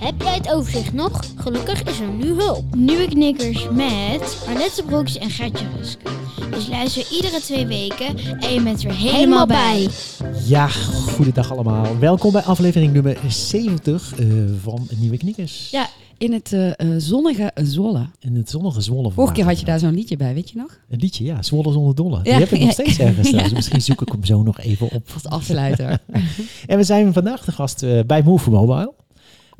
Heb jij het overzicht nog? Gelukkig is er nu hulp. Nieuwe knikkers met Arlette Broeks en Gertje Rusk. Dus luister iedere twee weken en je bent er helemaal bij. Ja, goedendag allemaal. Welkom bij aflevering nummer 70 eh, van Nieuwe Knikkers. Ja, in het eh, eh, zonnige Zwolle. In het zonnige Zwolle. Vorige keer had je daar zo'n liedje bij, weet je nog? Een liedje, ja. Zwolle zonder dolle. Die heb ik nog ja. steeds ergens staan. Ja. Dus misschien zoek ik hem zo nog even op. Als afsluiter. En we zijn vandaag de gast bij Move Mobile.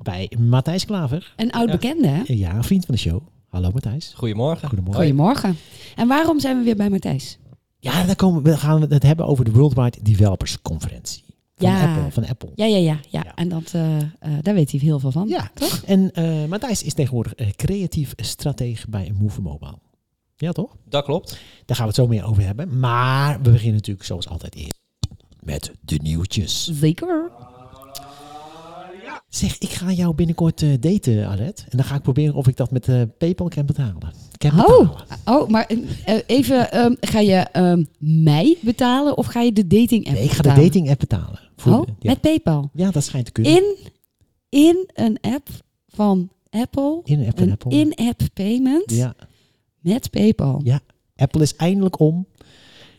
Bij Matthijs Klaver. Een oud bekende, hè? Ja, een vriend van de show. Hallo Matthijs. Goedemorgen. Goedemorgen. Goedemorgen. En waarom zijn we weer bij Matthijs? Ja, daar komen we, gaan we het hebben over de Worldwide Developers Conferentie. Van Ja. Apple. Van Apple. Ja, ja, ja. ja. Ja. En dat, eh, eh, daar weet hij heel veel van. Ja, toch? En eh, Matthijs is tegenwoordig creatief stratege bij Move Mobile. Ja, toch? Dat klopt. Daar gaan we het zo meer over hebben. Maar we beginnen natuurlijk zoals altijd eerst met de nieuwtjes. Zeker. Zeg, ik ga jou binnenkort eh, daten, Alet. En dan ga ik proberen of ik dat met eh, PayPal kan betalen. Kan Oh, betalen. oh maar eh, even, ehm, ga je ehm, mij betalen of ga je de dating app Nee, ik ga de dating app betalen. Voor Oh, ja. met PayPal. ja, dat schijnt te kunnen. In, in een app van Apple. In een app van Apple. in-app payment Ja, met PayPal. ja. Apple is eindelijk om.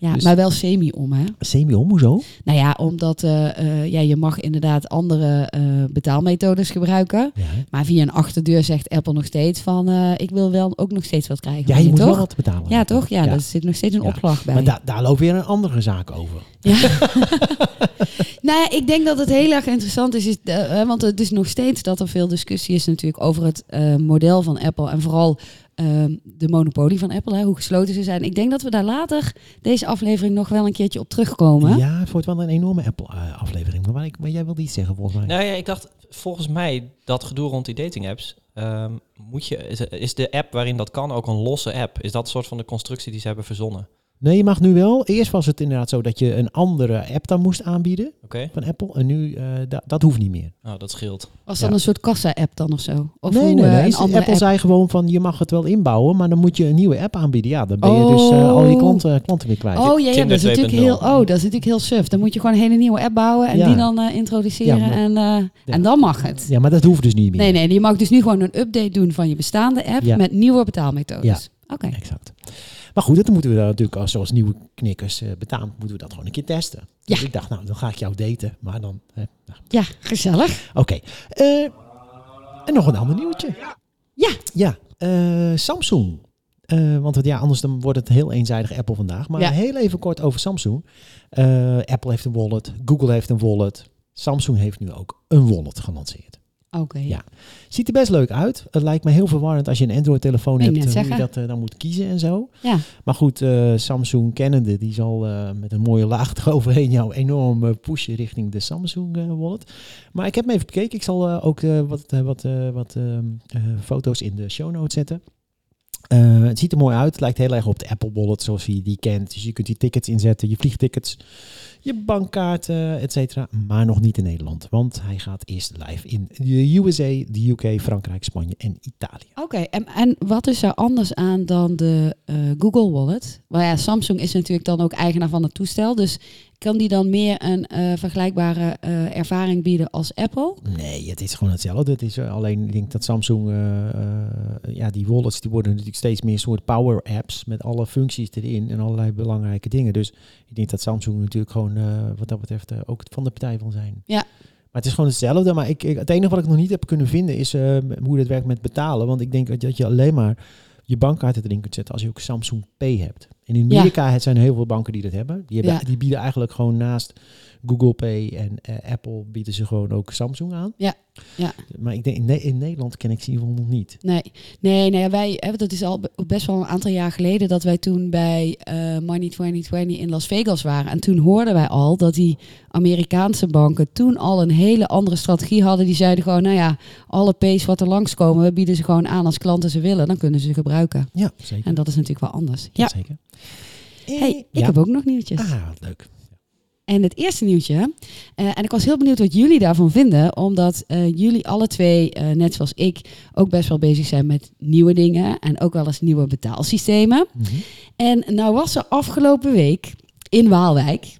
Ja, Dus- maar wel semi-om, hè? Semi-om, hoezo? Nou ja, omdat eh, eh, ja, je mag inderdaad andere eh, betaalmethodes gebruiken. Ja? Maar via een achterdeur zegt Apple nog steeds van... ik wil wel ook nog steeds wat krijgen ja je moet toch? wel wat betalen. Ja, toch? Ja, Ja. daar zit nog steeds een Ja. opslag bij. Maar da- daar loopt weer een andere zaak over. Ja. nou ja, ik denk dat het heel erg interessant is, is want het is nog steeds dat er veel discussie is natuurlijk over het model van Apple en vooral ehm, de monopolie van Apple, hè, hoe gesloten ze zijn. Ik denk dat we daar later deze aflevering nog wel een keertje op terugkomen. Ja, het wordt wel een enorme Apple-aflevering. maar, waar ik- maar jij wilde iets zeggen, volgens mij. Nou ja, ik dacht, volgens mij, dat gedoe rond die dating apps, ehm, moet je, is, is de app waarin dat kan ook een losse app? Is dat een soort van de constructie die ze hebben verzonnen? Nee, je mag nu wel. Eerst was het inderdaad zo dat je een andere app dan moest aanbieden van Apple. En nu, eh, da- dat hoeft niet meer. Nou, dat scheelt. Was dat Ja. een soort kassa-app dan of zo? Of nee, hoe, nee, eh, nee. Apple app? zei gewoon van, je mag het wel inbouwen, maar dan moet je een nieuwe app aanbieden. Ja, dan ben je dus eh, al je Oh. klanten, klanten weer kwijt. Oh ja, ja, dat is natuurlijk 2.0. heel, oh, dat is natuurlijk heel suf. Dan moet je gewoon een hele nieuwe app bouwen en Ja. die dan eh, introduceren Ja, maar- en, eh, Ja. en dan mag het. Ja, maar dat hoeft dus niet meer. Nee, nee, je mag dus nu gewoon een update doen van je bestaande app Ja. met nieuwe betaalmethodes. Oké. Exact. Maar goed, dan moeten we daar natuurlijk als zoals nieuwe knikkers betalen, moeten we dat gewoon een keer testen. Dus Ja. ik dacht, nou, dan ga ik jou daten. Maar dan, hè, nou, Ja, gezellig. Oké. Eh, en nog een ander nieuwtje. Ja. Ja, eh, Samsung. Want het, ja, anders dan wordt het heel eenzijdig Apple vandaag. Maar Ja. heel even kort over Samsung. Apple heeft een wallet, Google heeft een wallet. Samsung heeft nu ook een wallet gelanceerd. Oké. Ja. Ziet er best leuk uit. Het lijkt me heel verwarrend als je een Android-telefoon hebt. net eh, hoe je dat eh, dan moet kiezen en zo. Ja. Maar goed, eh, Samsung kennende, die zal met een mooie laag eroverheen jou enorm pushen richting de Samsung wallet. Maar ik heb hem even bekeken. Ik zal ook wat, wat, wat ehm, eh, foto's in de show notes zetten. Eh, het ziet er mooi uit. Het lijkt heel erg op de Apple Wallet zoals je die kent. Dus je kunt die tickets inzetten, je vliegtickets, je bankkaarten, et cetera. Maar nog niet in Nederland, want hij gaat eerst live in de USA, de UK, Frankrijk, Spanje en Italië. Oké, en, en wat is er anders aan dan de eh, Google Wallet? Maar ja, Samsung is natuurlijk dan ook eigenaar van het toestel. Dus kan die dan meer een eh, vergelijkbare eh, ervaring bieden als Apple? Nee, het is gewoon hetzelfde. Het is eh, alleen, ik denk dat Samsung, ja, die wallets, die worden natuurlijk steeds meer soort power apps met alle functies erin en allerlei belangrijke dingen. Dus ik denk dat Samsung natuurlijk gewoon, wat dat betreft, ook van de partij wil zijn. Ja. Maar het is gewoon hetzelfde. Maar ik, ik, het enige wat ik nog niet heb kunnen vinden is hoe dat werkt met betalen. Want ik denk dat- dat je alleen maar je bankkaart erin kunt zetten als je ook Samsung Pay hebt. In Amerika het zijn er heel veel banken die dat hebben. Die, hebben, Ja. die bieden eigenlijk gewoon naast Google Pay en eh, Apple bieden ze gewoon ook Samsung aan. Ja, ja. Maar ik denk in, Ne- in Nederland ken ik ze in ieder geval nog niet. Nee, nee, nee wij, hè, dat is al be- best wel een aantal jaar geleden dat wij toen bij eh, Money 2020 in Las Vegas waren. En toen hoorden wij al dat die Amerikaanse banken toen al een hele andere strategie hadden. Die zeiden gewoon, nou ja, alle P's wat er langskomen, we bieden ze gewoon aan als klanten ze willen. Dan kunnen ze ze gebruiken. Ja, zeker. En dat is natuurlijk wel anders. Ja, zeker. hey, ik Ja. heb ook nog nieuwtjes. Ah, leuk. En het eerste nieuwtje, eh, en ik was heel benieuwd wat jullie daarvan vinden, omdat eh, jullie alle twee, eh, net zoals ik, ook best wel bezig zijn met nieuwe dingen en ook wel eens nieuwe betaalsystemen. Mhm. En nou was er afgelopen week in Waalwijk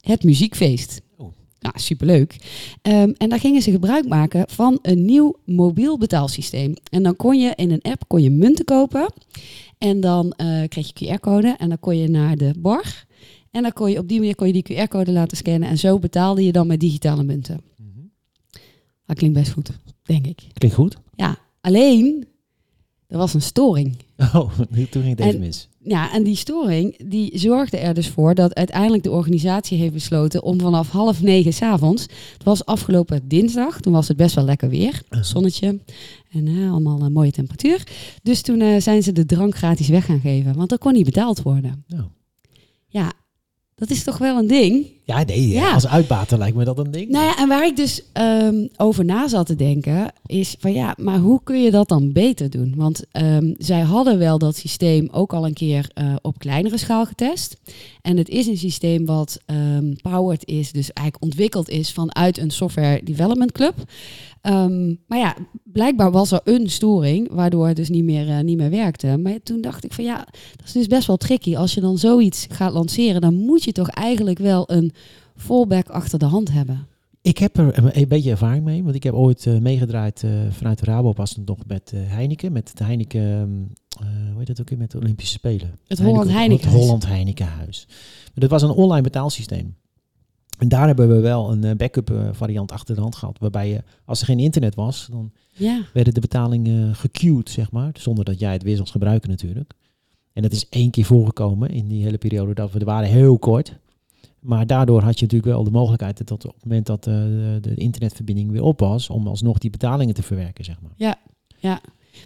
het muziekfeest. Oh. Nou, superleuk. Ehm, en daar gingen ze gebruik maken van een nieuw mobiel betaalsysteem. En dan kon je in een app kon je munten kopen. En dan kreeg je QR-code en dan kon je naar de bar. En dan kon je op die manier kon je die QR-code laten scannen. En zo betaalde je dan met digitale munten. Mhm. Dat klinkt best goed, denk ik. Klinkt goed. Ja, alleen er was een storing. Oh, toen ging het even mis. Ja, en die storing die zorgde er dus voor dat uiteindelijk de organisatie heeft besloten om vanaf half negen s'avonds, het was afgelopen dinsdag, toen was het best wel lekker weer, zonnetje en eh, allemaal een mooie temperatuur. Dus toen eh, zijn ze de drank gratis weg gaan geven, want dat kon niet betaald worden. Nou. Ja, dat is toch wel een ding? Ja, nee, Ja. als uitbater lijkt me dat een ding. Nou ja, en waar ik dus ehm, over na zat te denken, is van ja, maar hoe kun je dat dan beter doen? Want ehm, zij hadden wel dat systeem ook al een keer eh, op kleinere schaal getest. En het is een systeem wat ehm, powered is, dus eigenlijk ontwikkeld is vanuit een software development club. Ehm, maar ja, blijkbaar was er een storing, waardoor het dus niet meer, eh, niet meer werkte. Maar toen dacht ik van ja, dat is dus best wel tricky. Als je dan zoiets gaat lanceren, dan moet je toch eigenlijk wel een fallback achter de hand hebben. Ik heb er een, beetje ervaring mee, want ik heb ooit eh, meegedraaid eh, vanuit de Rabo was het nog met Heineken, met het Heineken, ehm, eh, hoe heet dat ook weer, met de Olympische Spelen. Het Holland Het Heinekenhuis. Holland Heinekenhuis. Maar dat was een online betaalsysteem. En daar hebben we wel een eh, backup eh, variant achter de hand gehad, waarbij je, als er geen internet was, dan Ja, werden de betalingen gequeued, zeg maar, zonder dat jij het weer zult gebruiken natuurlijk. En dat is één keer voorgekomen in die hele periode dat we er waren, heel kort. Maar daardoor had je natuurlijk wel de mogelijkheid dat op het moment dat eh, de, internetverbinding weer op was, om alsnog die betalingen te verwerken, zeg maar.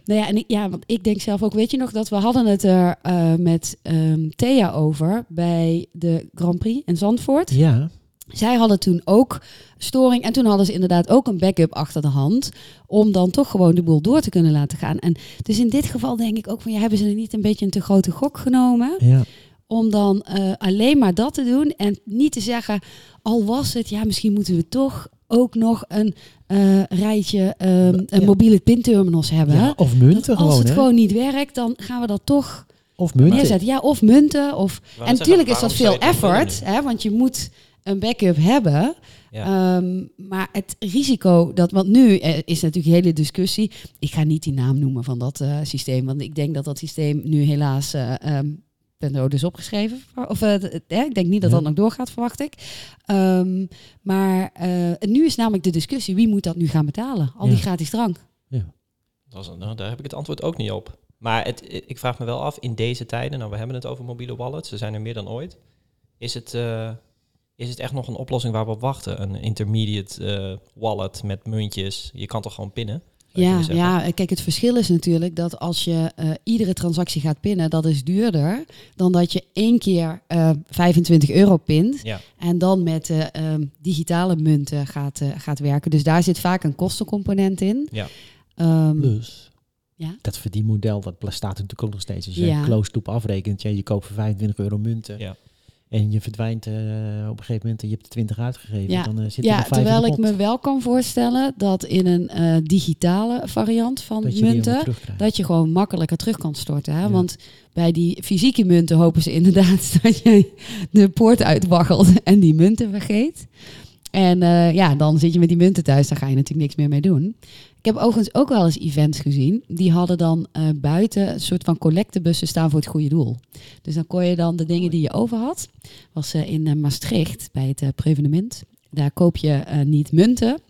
nou ja, en ik, ja, want ik denk zelf ook, weet je nog dat we hadden het er eh, met ehm, Thea over bij de Grand Prix in Zandvoort. Ja, Zij hadden toen ook storing en toen hadden ze inderdaad ook een backup achter de hand om dan toch gewoon de boel door te kunnen laten gaan. En dus in dit geval denk ik ook van, ja, hebben ze er niet een beetje een te grote gok genomen? ja. om dan eh, alleen maar dat te doen en niet te zeggen, al was het, ja, misschien moeten we toch ook nog een eh, rijtje ehm, een Ja. mobiele pinterminals hebben. ja of munten Dat als gewoon, het hè? gewoon niet werkt, dan gaan we dat toch Of munten. neerzetten. Ja, of munten. Of... En natuurlijk is dat veel effort, hè, want je moet een backup hebben. Ja. Ehm, maar het risico dat, want nu eh, is natuurlijk hele discussie. Ik ga niet die naam noemen van dat eh, systeem, want ik denk dat dat systeem nu helaas eh ehm ten dode is opgeschreven. Of eh, ik denk niet dat Ja. dat nog doorgaat, verwacht ik. Ehm, maar nu is namelijk de discussie: wie moet dat nu gaan betalen? Al die Ja. gratis drank. Dat is nou, daar heb ik het antwoord ook niet op. Maar het, ik vraag me wel af, in deze tijden, nou we hebben het over mobiele wallets, ze zijn er meer dan ooit. Is het, is het echt nog een oplossing waar we op wachten? Een intermediate eh, wallet met muntjes. Je kan toch gewoon pinnen? je Ja, ja, kijk, het verschil is natuurlijk dat als je eh, iedere transactie gaat pinnen, dat is duurder dan dat je één keer eh 25 euro pint Ja. en dan met eh, ehm, digitale munten gaat, eh, gaat werken. Dus daar zit vaak een kostencomponent in. Ja. Ehm, Plus, Ja. dat verdienmodel, dat staat natuurlijk ook nog steeds. Als je Ja. een close loop afrekent, ja, je koopt voor 25 euro munten. Ja. En je verdwijnt eh, op een gegeven moment, en je hebt er 20 uitgegeven, Ja. dan eh, zit ja, nog 5 terwijl ik me wel kan voorstellen dat in een eh, digitale variant van dat munten, dat je gewoon makkelijker terug kan storten. Hè? Ja. Want bij die fysieke munten hopen ze inderdaad dat je de poort uitwaggelt en die munten vergeet. En ja, dan zit je met die munten thuis, daar ga je natuurlijk niks meer mee doen. Ik heb overigens ook wel eens events gezien. Die hadden dan eh, buiten een soort van collectebussen staan voor het goede doel. Dus dan kon je dan de dingen die je over had. Was eh, in eh, Maastricht bij het eh, prevenement. Daar koop je niet munten.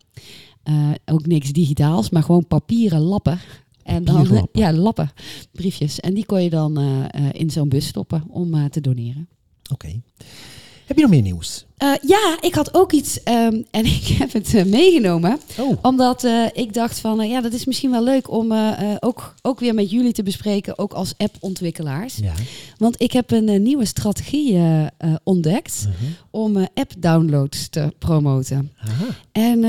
ook niks digitaals, maar gewoon papieren lappen. En dan, ja, lappen, briefjes. En die kon je dan in zo'n bus stoppen om te doneren. Oké. Heb je nog meer nieuws? Eh, ja, ik had ook iets ehm, en ik heb het eh, meegenomen. Oh, Omdat eh, ik dacht van, ja, dat is misschien wel leuk om ook, ook weer met jullie te bespreken, ook als appontwikkelaars. ja. Want ik heb een nieuwe strategie ontdekt Mhm. om app-downloads te promoten. Aha. En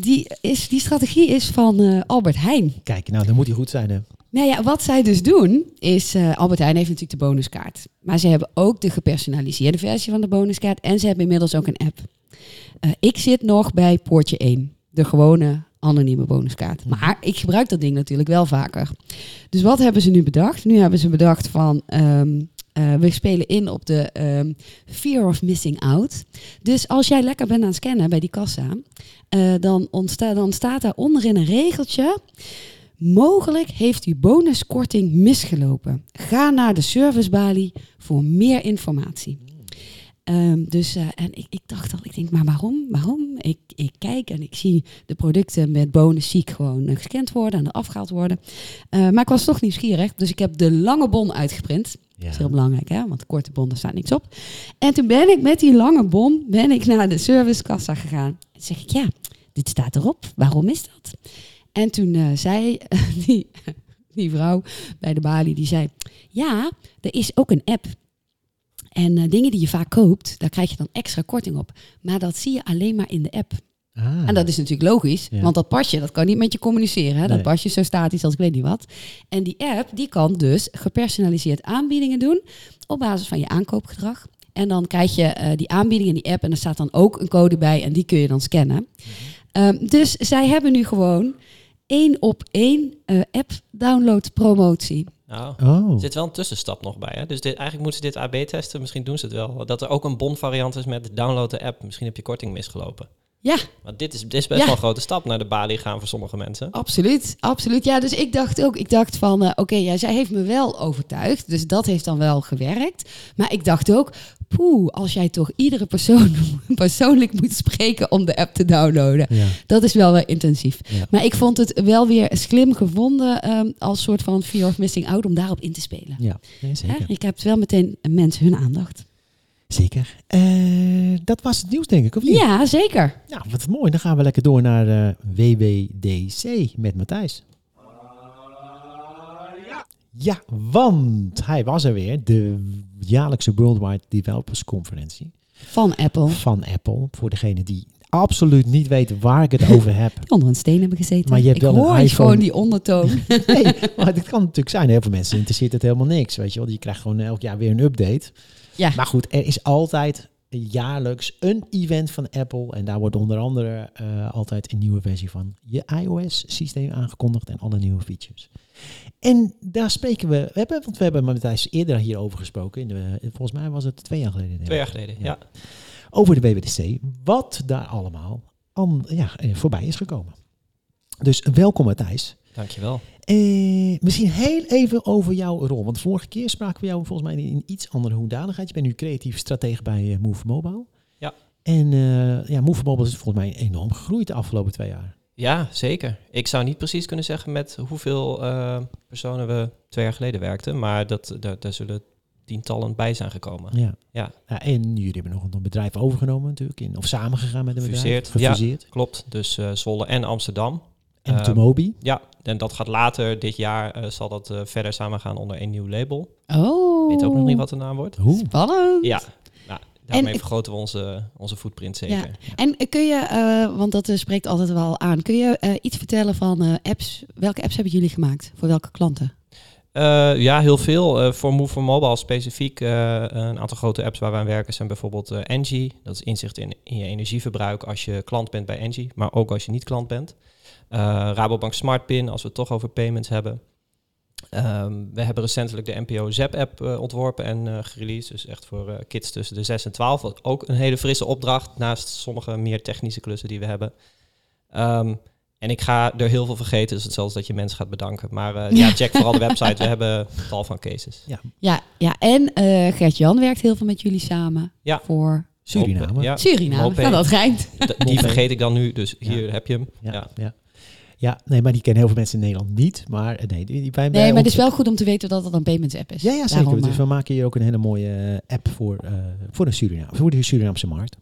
die, is, die strategie is van Albert Heijn. Kijk, nou, dan moet hij goed zijn. Hè. Nou ja, wat zij dus doen, is eh, Albert Heijn heeft natuurlijk de bonuskaart. Maar ze hebben ook de gepersonaliseerde versie van de bonuskaart. En ze hebben inmiddels ook een app. Eh, ik zit nog bij poortje 1. De gewone anonieme bonuskaart. Maar ik gebruik dat ding natuurlijk wel vaker. Dus wat hebben ze nu bedacht? Nu hebben ze bedacht van... ehm, eh, we spelen in op de ehm, fear of missing out. Dus als jij lekker bent aan het scannen bij die kassa... dan, ontsta dan staat daar onderin een regeltje... Mogelijk heeft uw bonuskorting misgelopen. Ga naar de servicebalie voor meer informatie. Ehm, dus eh, en ik, ik dacht al, ik denk, maar waarom? Waarom? Ik, ik kijk en ik zie de producten met bonus ziek gewoon eh, gescand worden en eraf gehaald worden. Eh, maar ik was toch nieuwsgierig, dus ik heb de lange bon uitgeprint. Ja. Dat is heel belangrijk, hè? want de korte bon, daar staat niks op. En toen ben ik met die lange bon ben ik naar de servicekassa gegaan. En zeg ik, ja, dit staat erop. Waarom is dat? En toen eh, zei die, die vrouw bij de balie, die zei, ja, er is ook een app. En eh, dingen die je vaak koopt, daar krijg je dan extra korting op. Maar dat zie je alleen maar in de app. Ah. En dat is natuurlijk logisch, Ja. want dat pasje, dat kan niet met je communiceren. Hè? Dat Nee. pasje is zo statisch als ik weet niet wat. En die app, die kan dus gepersonaliseerd aanbiedingen doen op basis van je aankoopgedrag. En dan krijg je eh, die aanbieding in die app en er staat dan ook een code bij en die kun je dan scannen. Ehm, dus zij hebben nu gewoon één op één eh, app download promotie. Nou, Oh. er zit wel een tussenstap nog bij. Hè? Dus dit, eigenlijk moeten ze dit AB testen. Misschien doen ze het wel. Dat er ook een bonvariant is met download de app. Misschien heb je korting misgelopen. Ja. Want dit is, dit is best Ja. wel een grote stap naar de balie gaan voor sommige mensen. Absoluut, absoluut. Ja, dus ik dacht ook, ik dacht van, eh, oké, ja, zij heeft me wel overtuigd, dus dat heeft dan wel gewerkt. Maar ik dacht ook, poeh, als jij toch iedere persoon persoonlijk moet spreken om de app te downloaden, Ja. dat is wel weer intensief. Ja. Maar ik vond het wel weer slim gevonden ehm, als soort van fear of missing out om daarop in te spelen. Ja, nee, Hè? zeker. Ik heb wel meteen mensen hun aandacht. Zeker. Eh, dat was het nieuws, denk ik, of niet? Ja, zeker. Nou, wat mooi. Dan gaan we lekker door naar eh, WWDC met Matthijs. Ja, want hij was er weer. De jaarlijkse Worldwide Developers Conferentie Van Apple. van Apple. Voor degene die absoluut niet weten waar ik het over heb. Onder een steen hebben gezeten. Maar je hebt ik wel een iPhone. gewoon die ondertoon. Nee, maar dit kan natuurlijk zijn. Heel veel mensen interesseert het helemaal niks. Weet je wel, je krijgt gewoon elk jaar weer een update. Ja. Maar goed, er is altijd jaarlijks een event van Apple. En daar wordt onder andere eh, altijd een nieuwe versie van je iOS-systeem aangekondigd en alle nieuwe features. En daar spreken we, we hebben, want we hebben met Matthijs eerder hierover gesproken. In de, volgens mij was het twee jaar geleden. denk ik. Twee jaar geleden, ja. Over de WWDC. Wat daar allemaal aan, ja, eh, voorbij is gekomen. Dus welkom Matthijs. Dankjewel. Eh, misschien heel even over jouw rol. Want vorige keer spraken we jou volgens mij in iets andere hoedanigheid. Je bent nu creatief stratege bij eh, Move Mobile. Ja. En eh, ja, Move Mobile is volgens mij enorm gegroeid de afgelopen twee jaar. Ja, zeker. Ik zou niet precies kunnen zeggen met hoeveel personen we twee jaar geleden werkten. Maar dat, daar, daar zullen tientallen bij zijn gekomen. Ja. Ja. en jullie hebben nog een bedrijf overgenomen natuurlijk. In, of samengegaan met een bedrijf. Gefuseerd, ja. Klopt. Dus Zwolle en Amsterdam. En Ehm, Tomobi. Ja, en dat gaat later dit jaar eh, zal dat eh, verder samen gaan onder één nieuw label. Oh. Ik weet ook nog niet wat de naam wordt. Hoe? Spannend. Ja, nou, daarmee vergroten we onze, onze footprint zeker. Ja. En kun je, eh, want dat eh, spreekt altijd wel aan, kun je eh, iets vertellen van eh, apps? Welke apps hebben jullie gemaakt? Voor welke klanten? Eh, ja, heel veel. Eh, voor Move for Mobile specifiek eh, een aantal grote apps waar we aan werken zijn bijvoorbeeld eh, Engie. Dat is inzicht in, in je energieverbruik als je klant bent bij Engie, maar ook als je niet klant bent. Eh, Rabobank SmartPin, als we het toch over payments hebben. Ehm, we hebben recentelijk de NPO Zap-app eh, ontworpen en eh gereleased. Dus echt voor eh, kids tussen de 6 en 12. Wat ook een hele frisse opdracht, naast sommige meer technische klussen die we hebben. Ehm, en ik ga er heel veel vergeten, dus hetzelfde dat je mensen gaat bedanken. Maar eh, ja, check vooral de website. We hebben tal van cases. Ja, ja en eh Gert-Jan werkt heel veel met jullie samen Ja. voor Suriname. Ja, Suriname. Nou, dat rijmt. d- die vergeet ik dan nu, dus hier Ja. heb je hem. Ja, Ja. Ja. Nee, maar die kennen heel veel mensen in Nederland niet. Maar eh, nee, die, die bij, bij Nee, maar het is wel goed om te weten dat het een payments app is. Ja, ja zeker. Daarom, dus eh, we maken hier ook een hele mooie eh, app voor, eh, voor, de Suriname, voor de Surinaamse markt.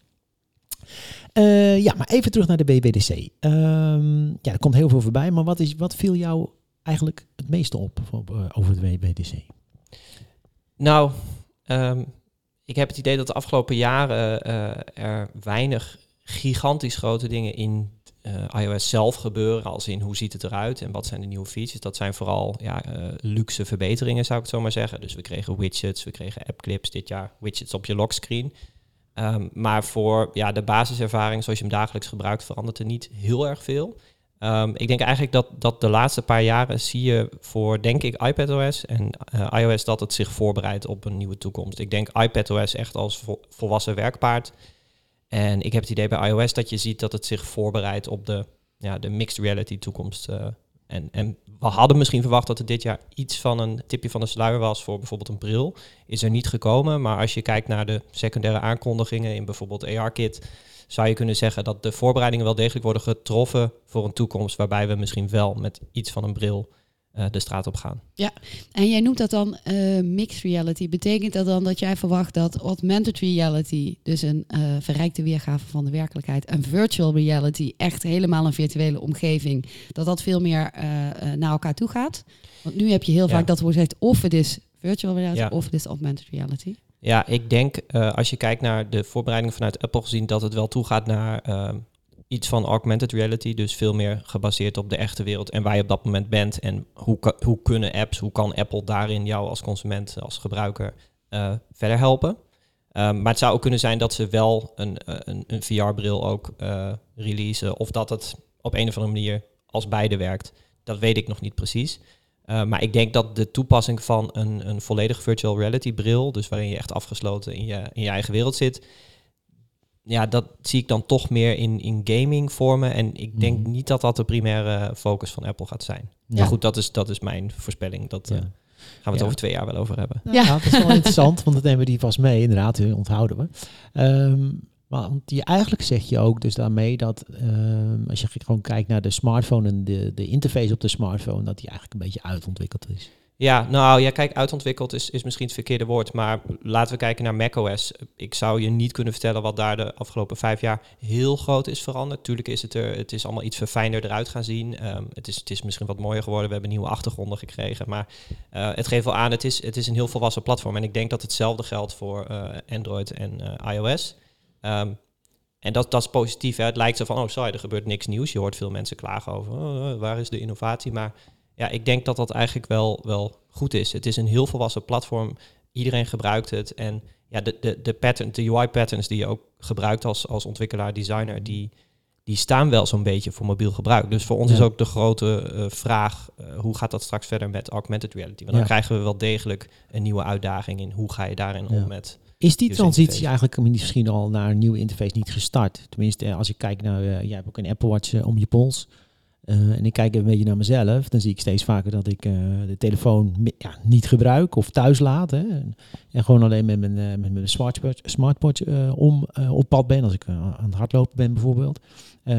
Eh, ja, maar even terug naar de BBDC. Ehm, ja, er komt heel veel voorbij. Maar wat, is, wat viel jou eigenlijk het meeste op over de BBDC? Nou, ehm, ik heb het idee dat de afgelopen jaren eh, er weinig gigantisch grote dingen in eh, iOS zelf gebeuren. Als in hoe ziet het eruit en wat zijn de nieuwe features. Dat zijn vooral ja, eh, luxe verbeteringen, zou ik het zo maar zeggen. Dus we kregen widgets, we kregen appclips dit jaar, widgets op je lockscreen. Ehm, maar voor ja, de basiservaring zoals je hem dagelijks gebruikt, verandert er niet heel erg veel. Ehm, ik denk eigenlijk dat, dat de laatste paar jaren zie je voor, denk ik, iPadOS en eh, iOS dat het zich voorbereidt op een nieuwe toekomst. Ik denk iPadOS echt als vo- volwassen werkpaard. En ik heb het idee bij iOS dat je ziet dat het zich voorbereidt op de, ja, de mixed reality toekomst. eh. en, en we hadden misschien verwacht dat er dit jaar iets van een tipje van de sluier was voor bijvoorbeeld een bril. Is er niet gekomen, maar als je kijkt naar de secundaire aankondigingen in bijvoorbeeld AR-kit, zou je kunnen zeggen dat de voorbereidingen wel degelijk worden getroffen voor een toekomst waarbij we misschien wel met iets van een bril eh, de straat op gaan. En jij noemt dat dan eh, mixed reality. Betekent dat dan dat jij verwacht dat augmented reality, dus een eh, verrijkte weergave van de werkelijkheid, en virtual reality, echt helemaal een virtuele omgeving, dat dat veel meer naar elkaar toe gaat? Want nu heb je heel Ja. vaak dat wordt gezegd of het is virtual reality Ja. of het is augmented reality. Ja, ik denk als je kijkt naar de voorbereidingen vanuit Apple gezien, dat het wel toegaat naar ehm, iets van augmented reality. Dus veel meer gebaseerd op de echte wereld en waar je op dat moment bent. En hoe, hoe kunnen apps, hoe kan Apple daarin jou als consument, als gebruiker eh, verder helpen. Ehm, maar het zou ook kunnen zijn dat ze wel een, eh, een, een VR-bril ook eh, releasen. Of dat het op een of andere manier als beide werkt. Dat weet ik nog niet precies. Uh, maar ik denk dat de toepassing van een, een volledig virtual reality bril, dus waarin je echt afgesloten in je, in je eigen wereld zit, ja, dat zie ik dan toch meer in, in gaming vormen. En ik denk Mhm. niet dat dat de primaire focus van Apple gaat zijn. Ja. Maar goed, dat is, dat is mijn voorspelling. Dat Ja. eh, gaan we het Ja. over twee jaar wel over hebben. Ja. ja. dat is wel interessant, want dat nemen we die vast mee, inderdaad, onthouden we. Ehm, maar want je, eigenlijk zeg je ook dus daarmee dat ehm, als je gewoon kijkt naar de smartphone en de, de interface op de smartphone, dat die eigenlijk een beetje uitontwikkeld is. Ja, nou ja, kijk, uitontwikkeld is, is misschien het verkeerde woord, maar laten we kijken naar macOS. Ik zou je niet kunnen vertellen wat daar de afgelopen vijf jaar heel groot is veranderd. Tuurlijk is het er, het is allemaal iets verfijnder eruit gaan zien. Ehm, het, is, het is misschien wat mooier geworden, we hebben nieuwe achtergronden gekregen, maar eh, het geeft wel aan, het is, het is een heel volwassen platform. En ik denk dat hetzelfde geldt voor eh, Android en eh, iOS. Ehm, en dat, dat is positief. Hè? Het lijkt zo van, oh sorry, er gebeurt niks nieuws. Je hoort veel mensen klagen over, oh, waar is de innovatie? Maar ja, ik denk dat dat eigenlijk wel, wel goed is. Het is een heel volwassen platform. Iedereen gebruikt het. En ja, de, de, de, pattern, de UI-patterns die je ook gebruikt als, als ontwikkelaar, designer, die, die staan wel zo'n beetje voor mobiel gebruik. Dus voor ons Ja. is ook de grote eh, vraag, eh, hoe gaat dat straks verder met augmented reality? Want dan krijgen we wel degelijk een nieuwe uitdaging in hoe ga je daarin Ja. om met... Is die transitie eigenlijk misschien al naar een nieuwe interface niet gestart? Tenminste, eh, als ik kijk naar, eh, jij hebt ook een Apple Watch om je pols. Eh, en ik kijk een beetje naar mezelf, dan zie ik steeds vaker dat ik eh, de telefoon ja, niet gebruik of thuis laat. Hè. En, gewoon alleen met mijn, eh, met mijn smartwatch, smartwatch om op pad ben, als ik aan het hardlopen ben bijvoorbeeld.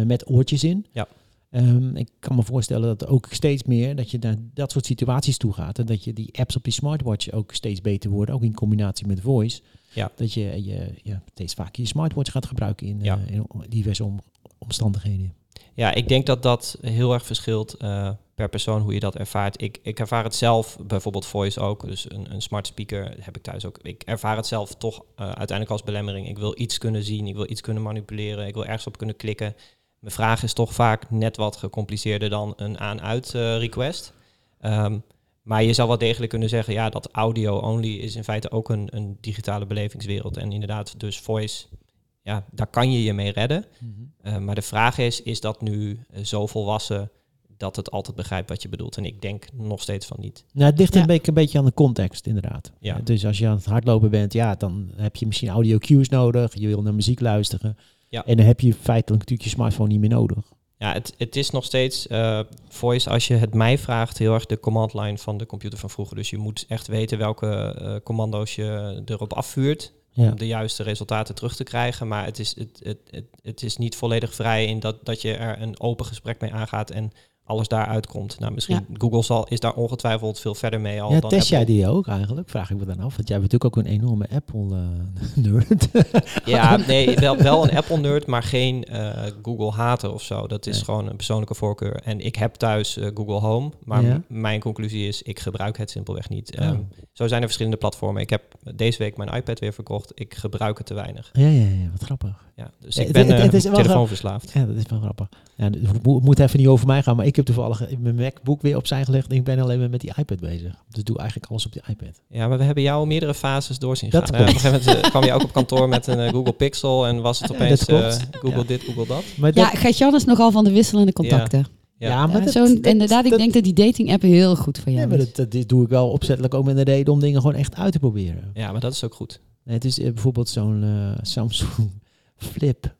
Met oortjes in. Ja. Ehm, ik kan me voorstellen dat ook steeds meer dat je naar dat soort situaties toe gaat. En dat je die apps op je smartwatch ook steeds beter worden, ook in combinatie met voice. Ja. Dat je, je, steeds vaker je smartwatch gaat gebruiken in, Ja. in diverse om- omstandigheden. Ja, ik denk dat dat heel erg verschilt eh, per persoon hoe je dat ervaart. Ik, ik ervaar het zelf, bijvoorbeeld voice ook, dus een, een smart speaker heb ik thuis ook. Ik ervaar het zelf toch eh, uiteindelijk als belemmering. Ik wil iets kunnen zien, ik wil iets kunnen manipuleren, ik wil ergens op kunnen klikken. Mijn vraag is toch vaak net wat gecompliceerder dan een aan-uit eh, request. Ehm, maar je zou wel degelijk kunnen zeggen, ja, dat audio-only is in feite ook een, een digitale belevingswereld. En inderdaad, dus voice, ja, daar kan je je mee redden. Uh, maar de vraag is, is dat nu uh, zo volwassen dat het altijd begrijpt wat je bedoelt? En ik denk nog steeds van niet. Nou, het ligt Ja. een, beetje, een beetje aan de context, inderdaad. Ja. Uh, Dus als je aan het hardlopen bent, ja, dan heb je misschien audio cues nodig. Je wil naar muziek luisteren. Ja. En dan heb je feitelijk natuurlijk je smartphone niet meer nodig. Ja, het, het is nog steeds uh, voice, als je het mij vraagt, heel erg de command line van de computer van vroeger. Dus je moet echt weten welke uh, commando's je erop afvuurt. Om de juiste resultaten terug te krijgen. Maar het is, het, het, het, het is niet volledig vrij in dat, dat je er een open gesprek mee aangaat en alles daar uitkomt. Nou, misschien Google zal, is daar ongetwijfeld veel verder mee al Ja, dan test Apple. jij die ook eigenlijk? Vraag ik me dan af. Want jij bent natuurlijk ook een enorme Apple-nerd. Ja, nee, wel, wel een Apple-nerd, maar geen eh, Google-hater of zo. Dat is Nee. gewoon een persoonlijke voorkeur. En ik heb thuis eh, Google Home, maar Ja. mijn conclusie is, ik gebruik het simpelweg niet. Oh. Ehm, zo zijn er verschillende platformen. Ik heb deze week mijn iPad weer verkocht. Ik gebruik het te weinig. ja, ja, ja, wat grappig. Ja, dus Eh, ik ben het- het eh, is wel telefoonverslaafd. Ja, dat is wel grappig. Ja, het moet, moet even niet over mij gaan, maar ik heb toevallig mijn MacBook weer opzij gelegd en ik ben alleen maar met die iPad bezig. Dus ik doe eigenlijk alles op die iPad. Ja, maar we hebben jou meerdere fases doorzien Dat gaan. Eh, op een klopt. gegeven moment eh, kwam je ook op kantoor met een eh, Google Pixel en was het Ja, opeens klopt. eh, Google Ja. dit, Google dat. Maar Ja, dat- Gert-Jan is nogal van de wisselende contacten. ja, Ja. maar Ja, dat, zo, dat- inderdaad, ik denk dat die dating-appen heel goed voor Nee, jou maar is. dat, dat dit doe ik wel opzettelijk ook met een reden om dingen gewoon echt uit te proberen. Ja, maar dat is ook goed. Nee, het is eh, bijvoorbeeld zo'n eh, Samsung Flip.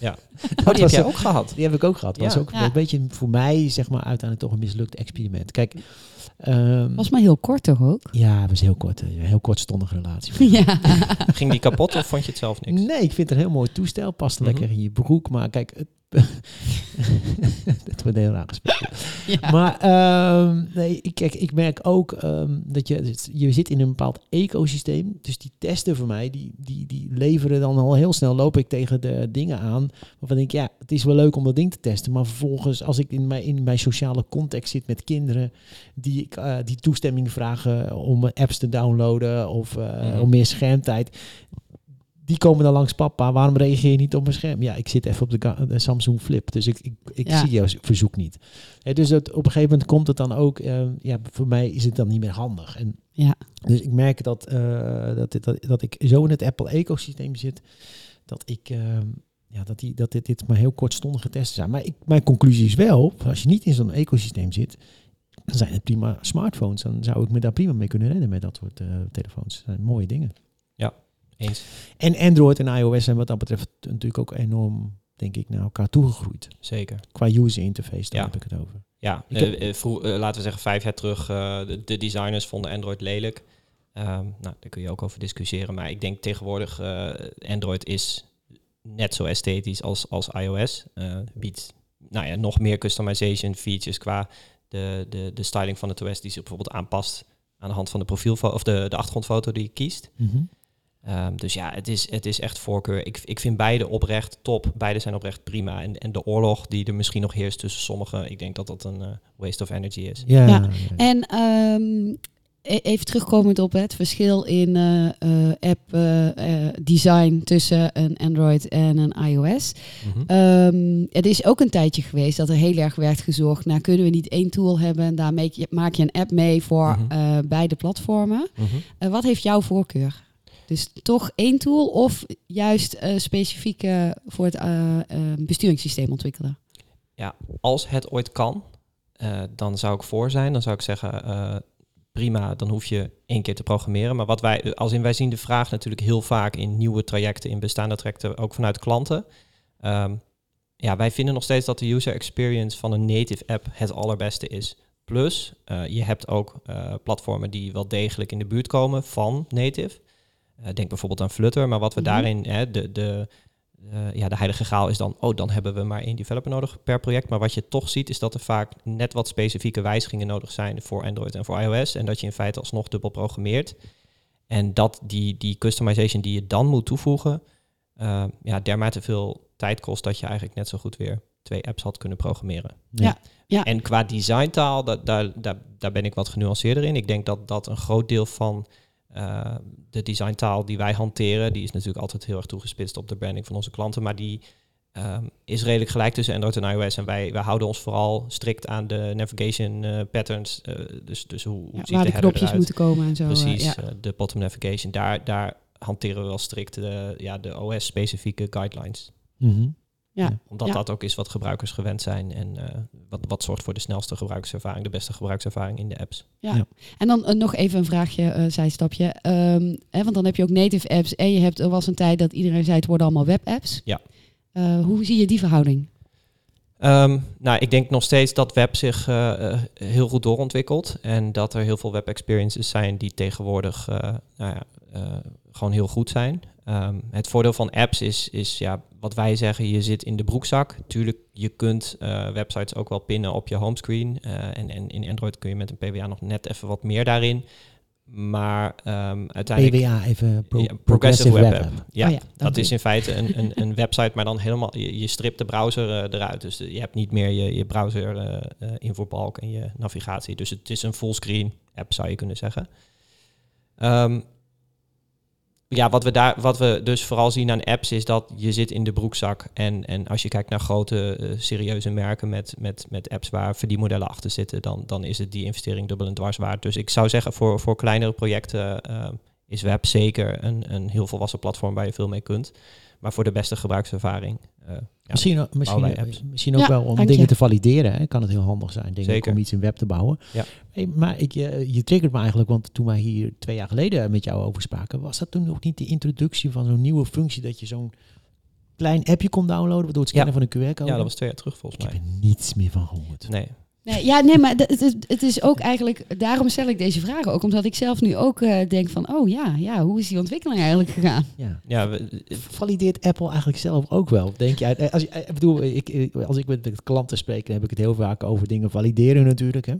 Ja. dat Oh, die heb jij ook gehad. Die heb ik ook gehad. Dat was ook Ja. een beetje voor mij, zeg maar, uiteindelijk toch een mislukt experiment. Kijk, ehm, Was maar heel kort toch ook? ja, het was heel kort, eh, een heel kortstondige relatie. ja. Ging die kapot of vond je het zelf niks? Nee, ik vind het een heel mooi toestel. Past Mhm. lekker in je broek. Maar kijk, het, dat wordt heel raar gesproken. ja. Maar ehm, nee, ik, kijk, ik merk ook ehm, dat je, je zit in een bepaald ecosysteem. Dus die testen voor mij, die, die, die leveren dan al heel snel, loop ik tegen de dingen aan. Waarvan ik, ja, het is wel leuk om dat ding te testen. Maar vervolgens, als ik in mijn, in mijn sociale context zit met kinderen die, ik, eh, die toestemming vragen om apps te downloaden of eh, Mhm. om meer schermtijd. Die komen dan langs papa. Waarom reageer je niet op mijn scherm? Ja, ik zit even op de, Samsung Flip. Dus ik, ik, ik Ja. zie jouw verzoek niet. Hè, dus dat, op een gegeven moment komt het dan ook... eh, ja, voor mij is het dan niet meer handig. En, Ja. Dus ik merk dat, eh, dat, dit, dat, dat ik zo in het Apple-ecosysteem zit... dat ik... eh, ja, dat, die, dat dit, dit maar heel kortstondige testen zijn. Maar ik, mijn conclusie is wel... als je niet in zo'n ecosysteem zit... dan zijn het prima smartphones. Dan zou ik me daar prima mee kunnen redden met dat soort eh, telefoons. Dat zijn mooie dingen. Eens. En Android en iOS zijn wat dat betreft natuurlijk ook enorm, denk ik, naar elkaar toegegroeid. Zeker. Qua user interface, daar Ja. heb ik het over. Ja, eh, heb- eh, vroeg- eh, laten we zeggen vijf jaar terug, de, de designers vonden Android lelijk. Ehm, nou, daar kun je ook over discussiëren. Maar ik denk tegenwoordig, Android is net zo esthetisch als, als iOS. Biedt nou ja, nog meer customization features qua de, de, de styling van het OS die zich bijvoorbeeld aanpast aan de hand van de profielfoto of de, de achtergrondfoto die je kiest. Ehm, dus ja, het is, het is echt voorkeur. Ik, ik vind beide oprecht top. Beide zijn oprecht prima. En, en de oorlog die er misschien nog heerst tussen sommigen, ik denk dat dat een eh, waste of energy is. Ja. En ehm, e- even terugkomend op het verschil in eh, eh, app design tussen een Android en een iOS. Mhm. Ehm, het is ook een tijdje geweest dat er heel erg werd gezocht naar kunnen we niet één tool hebben en daar maak je, maak je een app mee voor Mhm. eh, beide platformen. Mhm. Wat heeft jouw voorkeur? Dus toch één tool of juist eh specifiek voor het eh, eh, besturingssysteem ontwikkelen? Als het ooit kan, dan zou ik voor zijn. Dan zou ik zeggen, prima, dan hoef je één keer te programmeren. Maar wat wij, als in wij zien de vraag natuurlijk heel vaak in nieuwe trajecten, in bestaande trajecten, ook vanuit klanten. Ehm, ja, wij vinden nog steeds dat de user experience van een native app het allerbeste is. Plus, je hebt ook platformen die wel degelijk in de buurt komen van native. Eh, denk bijvoorbeeld aan Flutter, maar wat we Mhm. daarin, hè, de, de, eh, ja, de heilige graal is dan, oh, dan hebben we maar één developer nodig per project. Maar wat je toch ziet, is dat er vaak net wat specifieke wijzigingen nodig zijn voor Android en voor iOS. En dat je in feite alsnog dubbel programmeert. En dat die, die customization die je dan moet toevoegen, eh, ja, dermate veel tijd kost dat je eigenlijk net zo goed weer twee apps had kunnen programmeren. Ja. Ja. En qua designtaal, dat, daar, daar, daar ben ik wat genuanceerder in. Ik denk dat dat een groot deel van eh, de designtaal die wij hanteren, die is natuurlijk altijd heel erg toegespitst op de branding van onze klanten, maar die ehm, is redelijk gelijk tussen Android en iOS. En wij, wij houden ons vooral strikt aan de navigation eh, patterns. eh, dus, dus hoe, hoe Ja, ziet waar de de knopjes eruit? moeten komen en zo. Precies, ja. de bottom navigation. Daar, daar hanteren we wel strikt de, ja, de OS-specifieke guidelines. Mhm. Omdat Ja. dat ook is wat gebruikers gewend zijn en eh, wat, wat zorgt voor de snelste gebruikservaring, de beste gebruikservaring in de apps. En dan eh, nog even een vraagje, eh zijstapje. Ehm, hè, want dan heb je ook native apps en je hebt, er was een tijd dat iedereen zei het worden allemaal webapps. Ja. Eh, hoe zie je die verhouding? Ehm, nou, ik denk nog steeds dat web zich heel goed doorontwikkelt. En dat er heel veel web experiences zijn die tegenwoordig eh, nou ja, eh, gewoon heel goed zijn. Ehm, het voordeel van apps is, is ja, wat wij zeggen, je zit in de broekzak. Tuurlijk, je kunt eh, websites ook wel pinnen op je homescreen. Eh, en, en in Android kun je met een PWA nog net even wat meer daarin. Maar ehm, uiteindelijk... PWA, even pro- Ja, Progressive Web, App. Ja, Oh ja, dat is in feite een, een, een website, maar dan helemaal, je, je stript de browser eh, eruit. Dus je hebt niet meer je, je browser invoerbalk en je navigatie. Dus het is een fullscreen app, zou je kunnen zeggen. Ehm, ja, wat we, daar, wat we dus vooral zien aan apps is dat je zit in de broekzak. En, en als je kijkt naar grote, eh, serieuze merken met, met, met apps waar verdienmodellen achter zitten, dan, dan is het die investering dubbel en dwars waard. Dus ik zou zeggen, voor, voor kleinere projecten eh, is web zeker een, een heel volwassen platform waar je veel mee kunt. Maar voor de beste gebruikservaring. Eh, ja, Misschien, ook- misschien, misschien ook Ja, wel om dingen je. te valideren. Hè. Kan het heel handig zijn, denk ik, Zeker. om iets in web te bouwen. Ja. Hey, maar ik, je, je triggert me eigenlijk, want toen wij hier twee jaar geleden met jou over spraken, was dat toen nog niet de introductie van zo'n nieuwe functie dat je zo'n klein appje kon downloaden door het scannen Ja. van een QR-code? ja, dat was twee jaar terug ik volgens heb mij. er niets meer van gehoord. Nee. Nee, ja, nee, maar het, is- het is ook eigenlijk... Daarom stel ik deze vragen ook. Omdat ik zelf nu ook eh, denk van... Oh ja, ja, hoe is die ontwikkeling eigenlijk gegaan? Ja. Ja, we- Valideert Apple eigenlijk zelf ook wel? Denk jij? eh, Als, je- ik bedoel, ik, als ik met de klanten spreek, dan heb ik het heel vaak over dingen valideren natuurlijk. Hè.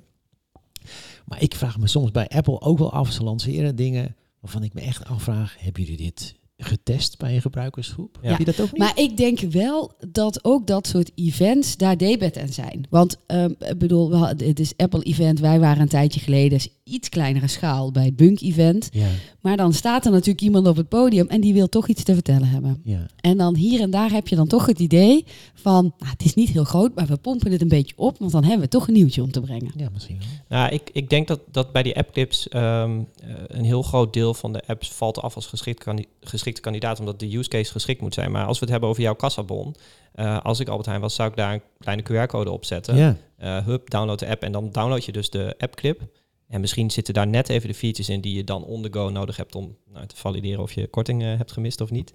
Maar ik vraag me soms bij Apple ook wel af, ze lanceren dingen waarvan ik me echt afvraag, hebben jullie dit getest bij een gebruikersgroep? Ja. Heb je dat ook niet? Maar ik denk wel dat ook dat soort events daar debet aan zijn. Want ehm, ik bedoel, we hadden- het is Apple Event. Wij waren een tijdje geleden is iets kleinere schaal bij het Bunk Event. ja, Maar dan staat er natuurlijk iemand op het podium en die wil toch iets te vertellen hebben. ja. En dan hier en daar heb je dan toch het idee van, nou, het is niet heel groot, maar we pompen het een beetje op, want dan hebben we toch een nieuwtje om te brengen. Ja, misschien wel. Nou, ik, ik denk dat, dat bij die appclips ehm, eh, een heel groot deel van de apps valt af als geschikt kandi- geschikte kandidaat, omdat de use case geschikt moet zijn. Maar als we het hebben over jouw kassabon, eh, als ik Albert Heijn was, zou ik daar een kleine QR-code op zetten. Ja, Eh, hup, download de app en dan download je dus de appclip. En misschien zitten daar net even de features in die je dan on the go nodig hebt om nou, te valideren of je korting eh, hebt gemist of niet.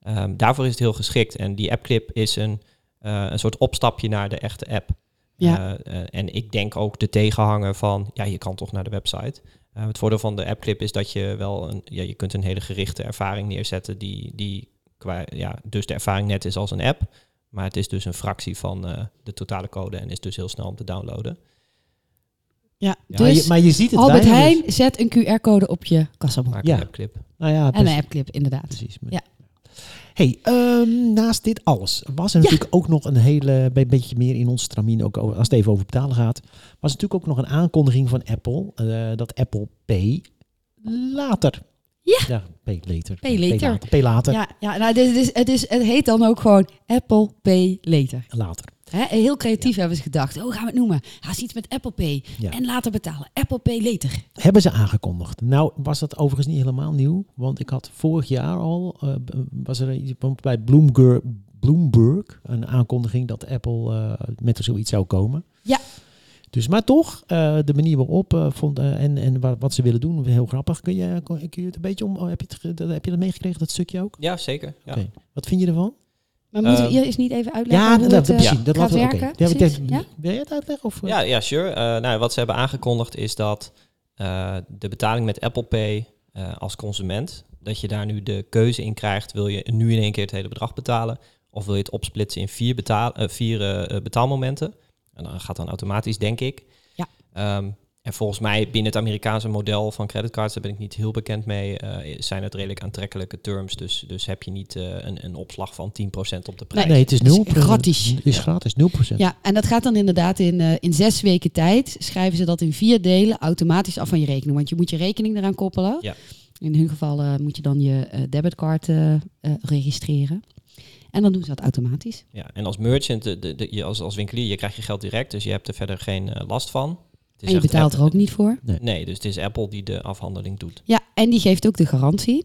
Ehm, daarvoor is het heel geschikt. En die appclip is een, eh, een soort opstapje naar de echte app. Ja. Eh, en ik denk ook de tegenhanger van, ja, je kan toch naar de website. Het voordeel van de appclip is dat je wel een, ja, je kunt een hele gerichte ervaring neerzetten die, die qua, ja, dus de ervaring net is als een app. Maar het is dus een fractie van de totale code en is dus heel snel om te downloaden. Ja, Ja, dus je- maar je ziet het Albert Heijn, dus. zet een QR-code op je kassabon. Maak Ja. een appclip. Nou ja, En een appclip, inderdaad. precies. Ja. Hey, ehm, naast dit alles was er Ja. natuurlijk ook nog een hele, een beetje meer in ons stramien, ook over, als het even over betalen gaat, was natuurlijk ook nog een aankondiging van Apple, eh, dat Apple Pay later. Ja. Ja, Pay later. Pay later. Pay later. Pay later. Ja, ja nou, dit is, het, is, het heet dan ook gewoon Apple Pay Later. later. Hè, heel creatief hebben ze gedacht. Hoe gaan we het noemen? Haast iets met Apple Pay. Ja. En later betalen. Apple Pay Later. Hebben ze aangekondigd. Nou was dat overigens niet helemaal nieuw, want ik had vorig jaar al, eh, was er iets bij Bloomberg, Bloomberg een aankondiging dat Apple eh, met zoiets zou komen. Ja. Dus maar toch, eh, de manier waarop eh, vond, en, en wa- wat ze willen doen, heel grappig. Kun je, kun je het een beetje om, oh, heb, je het, heb je dat meegekregen, dat stukje ook? Ja, zeker. Ja. Oké. Wat vind je ervan? Maar moeten we Ehm, eerst niet even uitleggen Ja, hoe dat, het dat, eh, precies. Dat gaat laten we- oké. werken? Ja, precies? Wil jij het uitleggen? Of, eh? Ja, ja, sure. Eh, nou, wat ze hebben aangekondigd is dat eh, de betaling met Apple Pay eh, als consument, dat je daar nu de keuze in krijgt, wil je nu in één keer het hele bedrag betalen, of wil je het opsplitsen in vier, betaal, vier eh, betaalmomenten. En dan gaat dan automatisch, denk ik. Ja. Ehm, en volgens mij binnen het Amerikaanse model van creditcards, daar ben ik niet heel bekend mee, eh, zijn het redelijk aantrekkelijke terms. Dus, dus heb je niet eh, een, een opslag van 10% op de prijs. Nee, het is Het is 0%. gratis. Het is gratis, 0%. Ja, en dat gaat dan inderdaad in, eh, in zes weken tijd. Schrijven ze dat in vier delen automatisch af van je rekening. Want je moet je rekening eraan koppelen. Ja. In hun geval eh, moet je dan je eh, debitcard registreren. En dan doen ze dat automatisch. Ja, en als merchant, de, de, de- je als, als winkelier, je krijgt je geld direct, dus je hebt er verder geen eh, last van. Het is En je betaalt er ook niet voor. Nee, dus het is Apple die de afhandeling doet. Ja, en die geeft ook de garantie.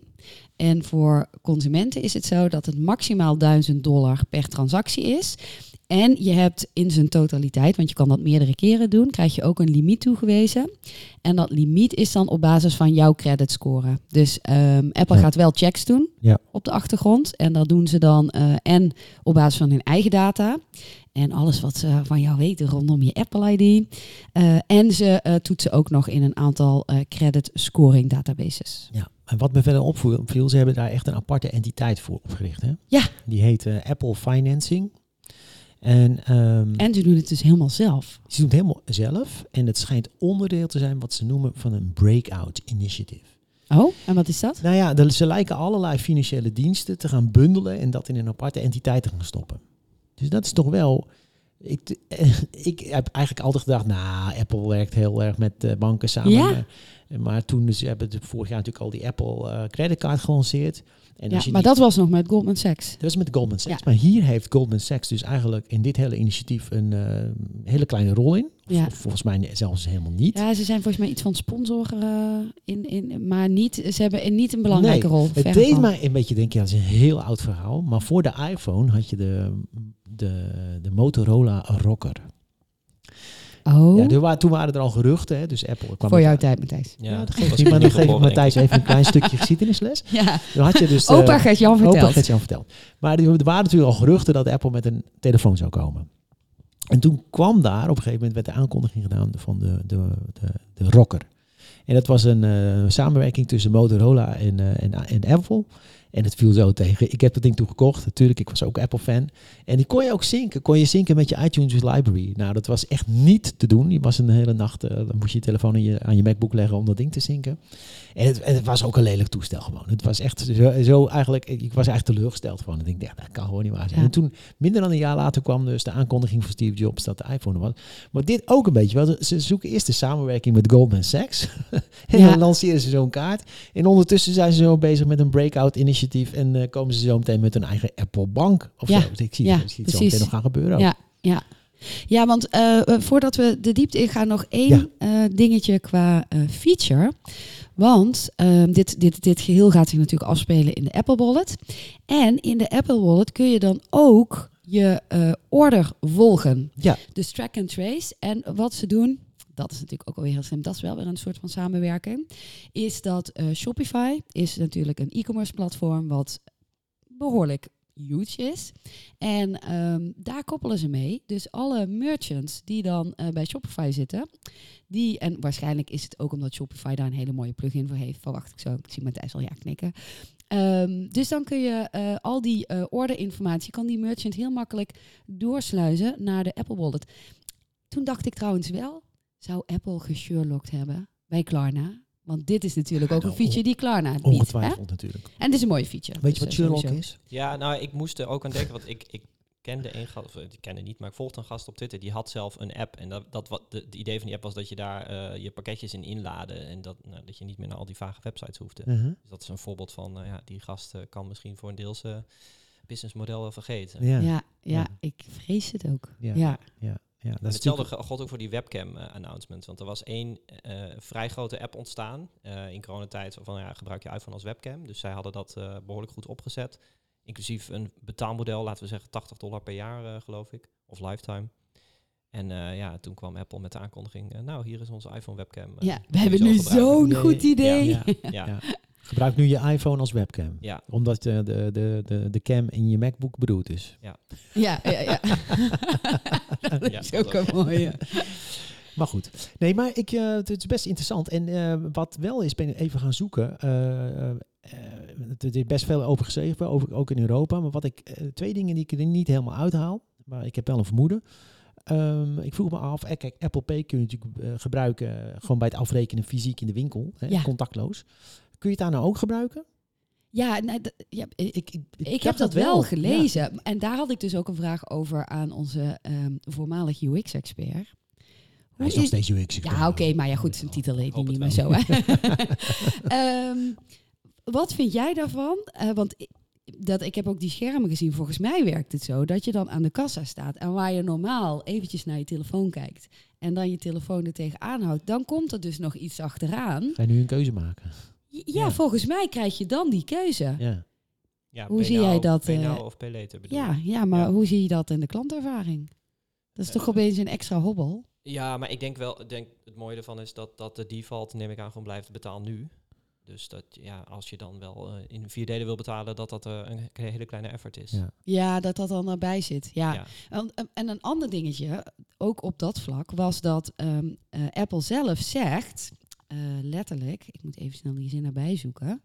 En voor consumenten is het zo dat het maximaal 1000 dollar per transactie is. En je hebt in zijn totaliteit, want je kan dat meerdere keren doen, krijg je ook een limiet toegewezen. En dat limiet is dan op basis van jouw creditscore. Dus ehm, Apple Ja. gaat wel checks doen Ja. op de achtergrond. En dat doen ze dan eh, en op basis van hun eigen data. En alles wat ze van jou weten rondom je Apple ID. Eh, en ze eh, toetsen ook nog in een aantal credit scoring databases. Ja, en wat me verder opviel, ze hebben daar echt een aparte entiteit voor opgericht. Hè? Ja. Die heet Apple Financing. En, ehm, En ze doen het dus helemaal zelf. ze doen het helemaal zelf. En het schijnt onderdeel te zijn wat ze noemen van een breakout initiative. Oh, en wat is dat? Nou ja, de- ze lijken allerlei financiële diensten te gaan bundelen en dat in een aparte entiteit te gaan stoppen. Dus dat is toch wel. Ik, eh, ik heb eigenlijk altijd gedacht, nou, Apple werkt heel erg met eh, banken samen. Ja. Maar toen ze hebben vorig jaar natuurlijk al die Apple eh creditcard gelanceerd. En Ja, maar dat was nog met Goldman Sachs. dat is met Goldman Sachs. Ja. Maar hier heeft Goldman Sachs dus eigenlijk in dit hele initiatief een eh, hele kleine rol in. Of, Ja. of volgens mij zelfs helemaal niet. Ja, ze zijn volgens mij iets van sponsor, eh, in, in, maar niet, ze hebben niet een belangrijke Nee, rol. Het deed mij een beetje denken, ja, dat is een heel oud verhaal. Maar voor de iPhone had je de, de, de Motorola Rocker. Oh, Ja, er wa- toen waren er al geruchten, hè, dus Apple kwam voor jouw tijd, Matthijs. Ja, Ja, dat geeft niet, maar niet dan geef ik Matthijs even een klein stukje geschiedenisles. Ja, Dan had je dus... eh, opa gaat Jan Opa verteld. gaat jou verteld. Maar er er waren natuurlijk al geruchten dat Apple met een telefoon zou komen. En toen kwam daar, op een gegeven moment werd de aankondiging gedaan van de, de, de, de Rocker. En dat was een eh, samenwerking tussen Motorola en, eh, en, en Apple. En het viel zo tegen. Ik heb dat ding toen gekocht. Natuurlijk, ik was ook Apple-fan. En die kon je ook zinken. Kon je zinken met je iTunes Library. Nou, dat was echt niet te doen. Je was een hele nacht, eh, dan moest je je telefoon aan je, aan je MacBook leggen om dat ding te zinken. En het, en het was ook een lelijk toestel gewoon. Het was echt zo, zo eigenlijk, ik was eigenlijk teleurgesteld van. Ik denk, ja, dat kan gewoon niet waar zijn. Ja. En toen, minder dan een jaar later, kwam dus de aankondiging van Steve Jobs dat de iPhone was. Maar dit ook een beetje, wel. ze zoeken eerst de samenwerking met Goldman Sachs. en Ja. dan lanceren ze zo'n kaart. En ondertussen zijn ze zo bezig met een breakout initiatief. En eh, komen ze zo meteen met hun eigen Apple Bank. Of Ja. zo. Ik zie, Ja, ik zie het zo meteen nog gaan gebeuren. ook. Ja, ja. Ja, want eh, eh, voordat we de diepte ingaan, nog één dingetje qua feature. Want ehm, dit, dit, dit geheel gaat zich natuurlijk afspelen in de Apple Wallet. En in de Apple Wallet kun je dan ook je order volgen. Ja. Dus track and trace. En wat ze doen, dat is natuurlijk ook alweer heel slim. Dat is wel weer een soort van samenwerking. Is dat eh, Shopify is natuurlijk een e-commerce platform wat behoorlijk huge is. En ehm, daar koppelen ze mee. Dus alle merchants die dan eh, bij Shopify zitten, die, en waarschijnlijk is het ook omdat Shopify daar een hele mooie plugin voor heeft, verwacht ik zo. Ik zie Matthijs al ja knikken. Ehm, dus dan kun je eh, al die orderinformatie, kan die merchant heel makkelijk doorsluizen naar de Apple Wallet. Toen dacht ik trouwens wel, zou Apple gesherlocked hebben bij Klarna? Want dit is natuurlijk ook een Nou, feature die Klarna biedt. Hè? Ongetwijfeld natuurlijk. En dit is een mooie feature. Weet je Dus, wat eh, Sherlock sowieso. is? Ja, nou, ik moest er ook aan denken, want ik, ik kende een gast, of eh, ik kende niet, maar ik volgde een gast op Twitter, die had zelf een app. En dat, dat wat de, het idee van die app was dat je daar eh, je pakketjes in inladen en dat, nou, dat je niet meer naar al die vage websites hoefde. Mhm. Dus dat is een voorbeeld van, eh, ja, die gast kan misschien voor een deels businessmodel wel vergeten. Ja. Ja, ja, Ja. ik vrees het ook. Ja. Ja. Ja, ja, dat hetzelfde natuurlijk- ook voor die webcam eh, announcement. Want er was één eh, vrij grote app ontstaan eh, in coronatijd van ja, gebruik je iPhone als webcam. Dus zij hadden dat eh, behoorlijk goed opgezet. Inclusief een betaalmodel, laten we zeggen 80 dollar per jaar eh, geloof ik. Of lifetime. En eh, ja, toen kwam Apple met de aankondiging, nou hier is onze iPhone webcam. Ja, we hebben nu zo'n goed ja, idee. ja. Ja, ja. Gebruik nu je iPhone als webcam. ja. Omdat de, de, de, de, de cam in je MacBook bedoeld is. Ja, ja, ja. dat Ja, is dat ook een mooie. Maar goed. Nee, maar ik, eh, het is best interessant. En eh, wat wel is, ben ik even gaan zoeken. eh, eh, er is best veel over geschreven, over, ook in Europa. Maar wat ik, eh, twee dingen die ik er niet helemaal uithaal. Maar ik heb wel een vermoeden. Ehm, ik vroeg me af, eh, kijk, Apple Pay kun je natuurlijk eh, gebruiken eh, gewoon bij het afrekenen fysiek in de winkel, hè, Ja. contactloos. Kun je het daar nou ook gebruiken? Ja, nou, ja ik, Ik, ik, ik, heb dat wel Ja. gelezen. En daar had ik dus ook een vraag over aan onze ehm, voormalig UX-expert. Hij is nog steeds UX. Ja, oké, maar ja, goed, zijn titel heet niet meer zo. Hè? Ehm, wat vind jij daarvan? Eh, want ik, dat, ik heb ook die schermen gezien. Volgens mij werkt het zo dat je dan aan de kassa staat. En waar je normaal eventjes naar je telefoon kijkt. En dan je telefoon er tegenaan houdt. Dan komt er dus nog iets achteraan. Ga je nu een keuze maken? Ja, Ja. volgens mij krijg je dan die keuze. Ja. Ja, Hoe zie jij dat, eh, now of later bedoel Ja, ja, maar Ja. hoe zie je dat in de klantervaring? Dat is toch Eh, opeens een extra hobbel? Ja, maar ik denk wel, denk het mooie ervan is dat, dat de default, neem ik aan, gewoon blijft betaal nu. Dus dat, ja, als je dan wel eh, in vier delen wil betalen, dat dat een hele kleine effort is. Ja. Ja, dat dat dan erbij zit. Ja. Ja. En, en een ander dingetje, ook op dat vlak, was dat ehm, eh, Apple zelf zegt, letterlijk, ik moet even snel die zin erbij zoeken,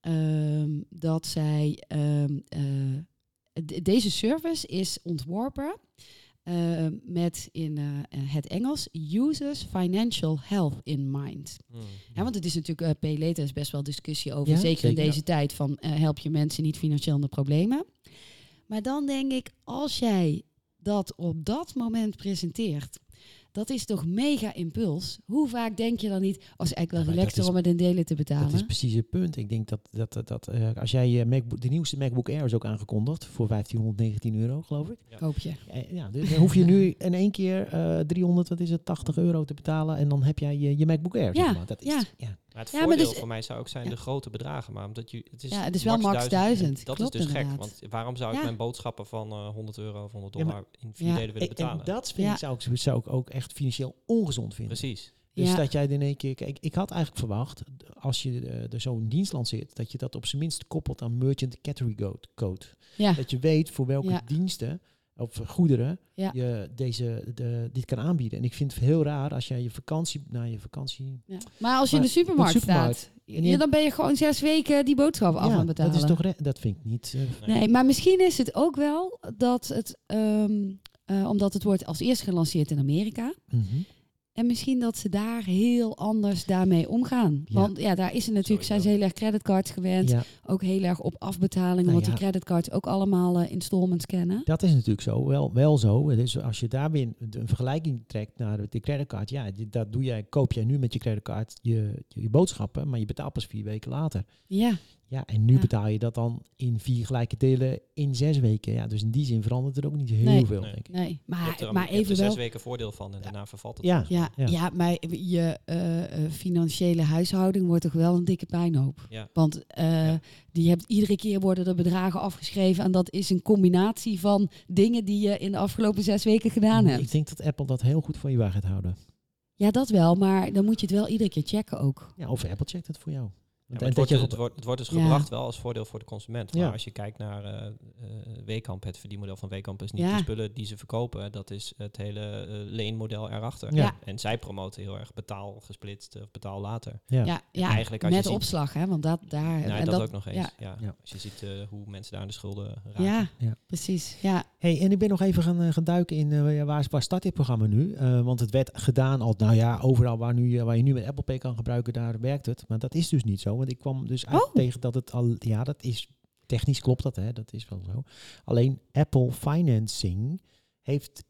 ehm, dat zij ehm, eh, deze service is ontworpen eh, met in eh, het Engels users financial health in mind. Hmm. Ja, want het is natuurlijk, eh pay later is best wel discussie over, Ja, zeker, in deze tijd van eh, help je mensen niet financieel in de problemen. Maar dan denk ik, als jij dat op dat moment presenteert, dat is toch mega impuls. Hoe vaak denk je dan niet, als eigenlijk wel Ja, maar relaxter om het in delen te betalen? Dat is precies het punt. Ik denk dat, dat, dat, dat eh, als jij je MacBook, de nieuwste MacBook Air is ook aangekondigd voor 1519 euro, geloof ik. Koop je. Eh, Ja, dus dan hoef je nu in één keer eh 300, wat is het, 80 euro te betalen en dan heb jij je, je MacBook Air. Ja, zeg maar. dat is, ja. ja. Maar het Ja, maar voordeel dus- voor mij zou ook zijn Ja. de grote bedragen. Maar omdat je, het is, Ja, het is wel max 1000. Dat Klopt is dus gek. Want waarom zou ik Ja. mijn boodschappen van eh 100 euro of 100 Ja, maar- dollar in vier Ja. delen willen En- betalen? En dat vind Ja. ik, zou, ik, zou ik ook echt financieel ongezond vinden. Precies. Dus Ja. dat jij in één keer... Kijk, ik had eigenlijk verwacht, als je eh, er zo'n dienst lanceert, dat je dat op zijn minst koppelt aan Merchant Category Code- Code. Ja, Dat je weet voor welke Ja. diensten of goederen Ja. je deze, de, dit kan aanbieden. En ik vind het heel raar als jij je vakantie, na je vakantie... ja. Maar als je in de Maar supermarkt, in de supermarkt, staat, en je- ja, dan ben je gewoon zes weken die boodschap af aan het betalen. dat is toch dat vind ik niet. eh, Nee, maar misschien is het ook wel dat het, ehm, eh, omdat het wordt als eerste gelanceerd in Amerika. mhm. En misschien dat ze daar heel anders daarmee omgaan. Ja. Want ja, daar is het natuurlijk, zijn ze heel erg creditcards gewend. Ja, Ook heel erg op afbetalingen, Nou want ja. die creditcards ook allemaal eh, installments kennen. dat is natuurlijk zo. Wel, wel zo. Dus als je daar weer een, een vergelijking trekt naar de creditcard, ja, die- dat doe jij, koop jij nu met je creditcard je, je, je boodschappen, maar je betaalt pas vier weken later. Ja, Ja, en nu Ja. betaal je dat dan in vier gelijke delen in zes weken. Ja, dus in die zin verandert er ook niet heel Nee. veel, Nee. denk ik. nee. Je hebt Maar, er, maar je hebt even er zes wel. weken voordeel van en daarna vervalt het. Ja, Ja, Ja. ja. maar je eh, eh, financiële huishouding wordt toch wel een dikke puinhoop. Ja. Want eh, Ja. die hebt, iedere keer worden er bedragen afgeschreven. En dat is een combinatie van dingen die je in de afgelopen zes weken gedaan hebt. Ik denk dat Apple dat heel goed voor je waar gaat houden. Ja, dat wel. Maar dan moet je het wel iedere keer checken ook. Ja, of Apple checkt het voor jou. Ja, en het, dat wordt, je het, wordt, het wordt dus Ja. gebracht wel als voordeel voor de consument. Maar Ja. als je kijkt naar eh eh, Weekamp, het verdienmodel van Weekamp is niet Ja. de spullen die ze verkopen. Dat is het hele eh, leenmodel erachter. Ja. En zij promoten heel erg betaal gesplitst of betaal later. Ja. Ja, ja eigenlijk als je met ziet- opslag, hè? Want dat daar. Nee, en dat, ook nog eens. Ja, Ja. Ja. Als je ziet eh, hoe mensen daar aan de schulden raken. ja, Ja. precies. Ja, Hey, en ik ben nog even gaan, gaan duiken in waar, waar start dit programma nu? Eh, want het werd gedaan al, nou ja, overal waar, nu, waar je nu met Apple Pay kan gebruiken, daar werkt het. Maar dat is dus niet zo. Want ik kwam dus uit Oh. tegen dat het al, ja, dat is, technisch klopt dat, hè, dat is wel zo. Alleen Apple Financing heeft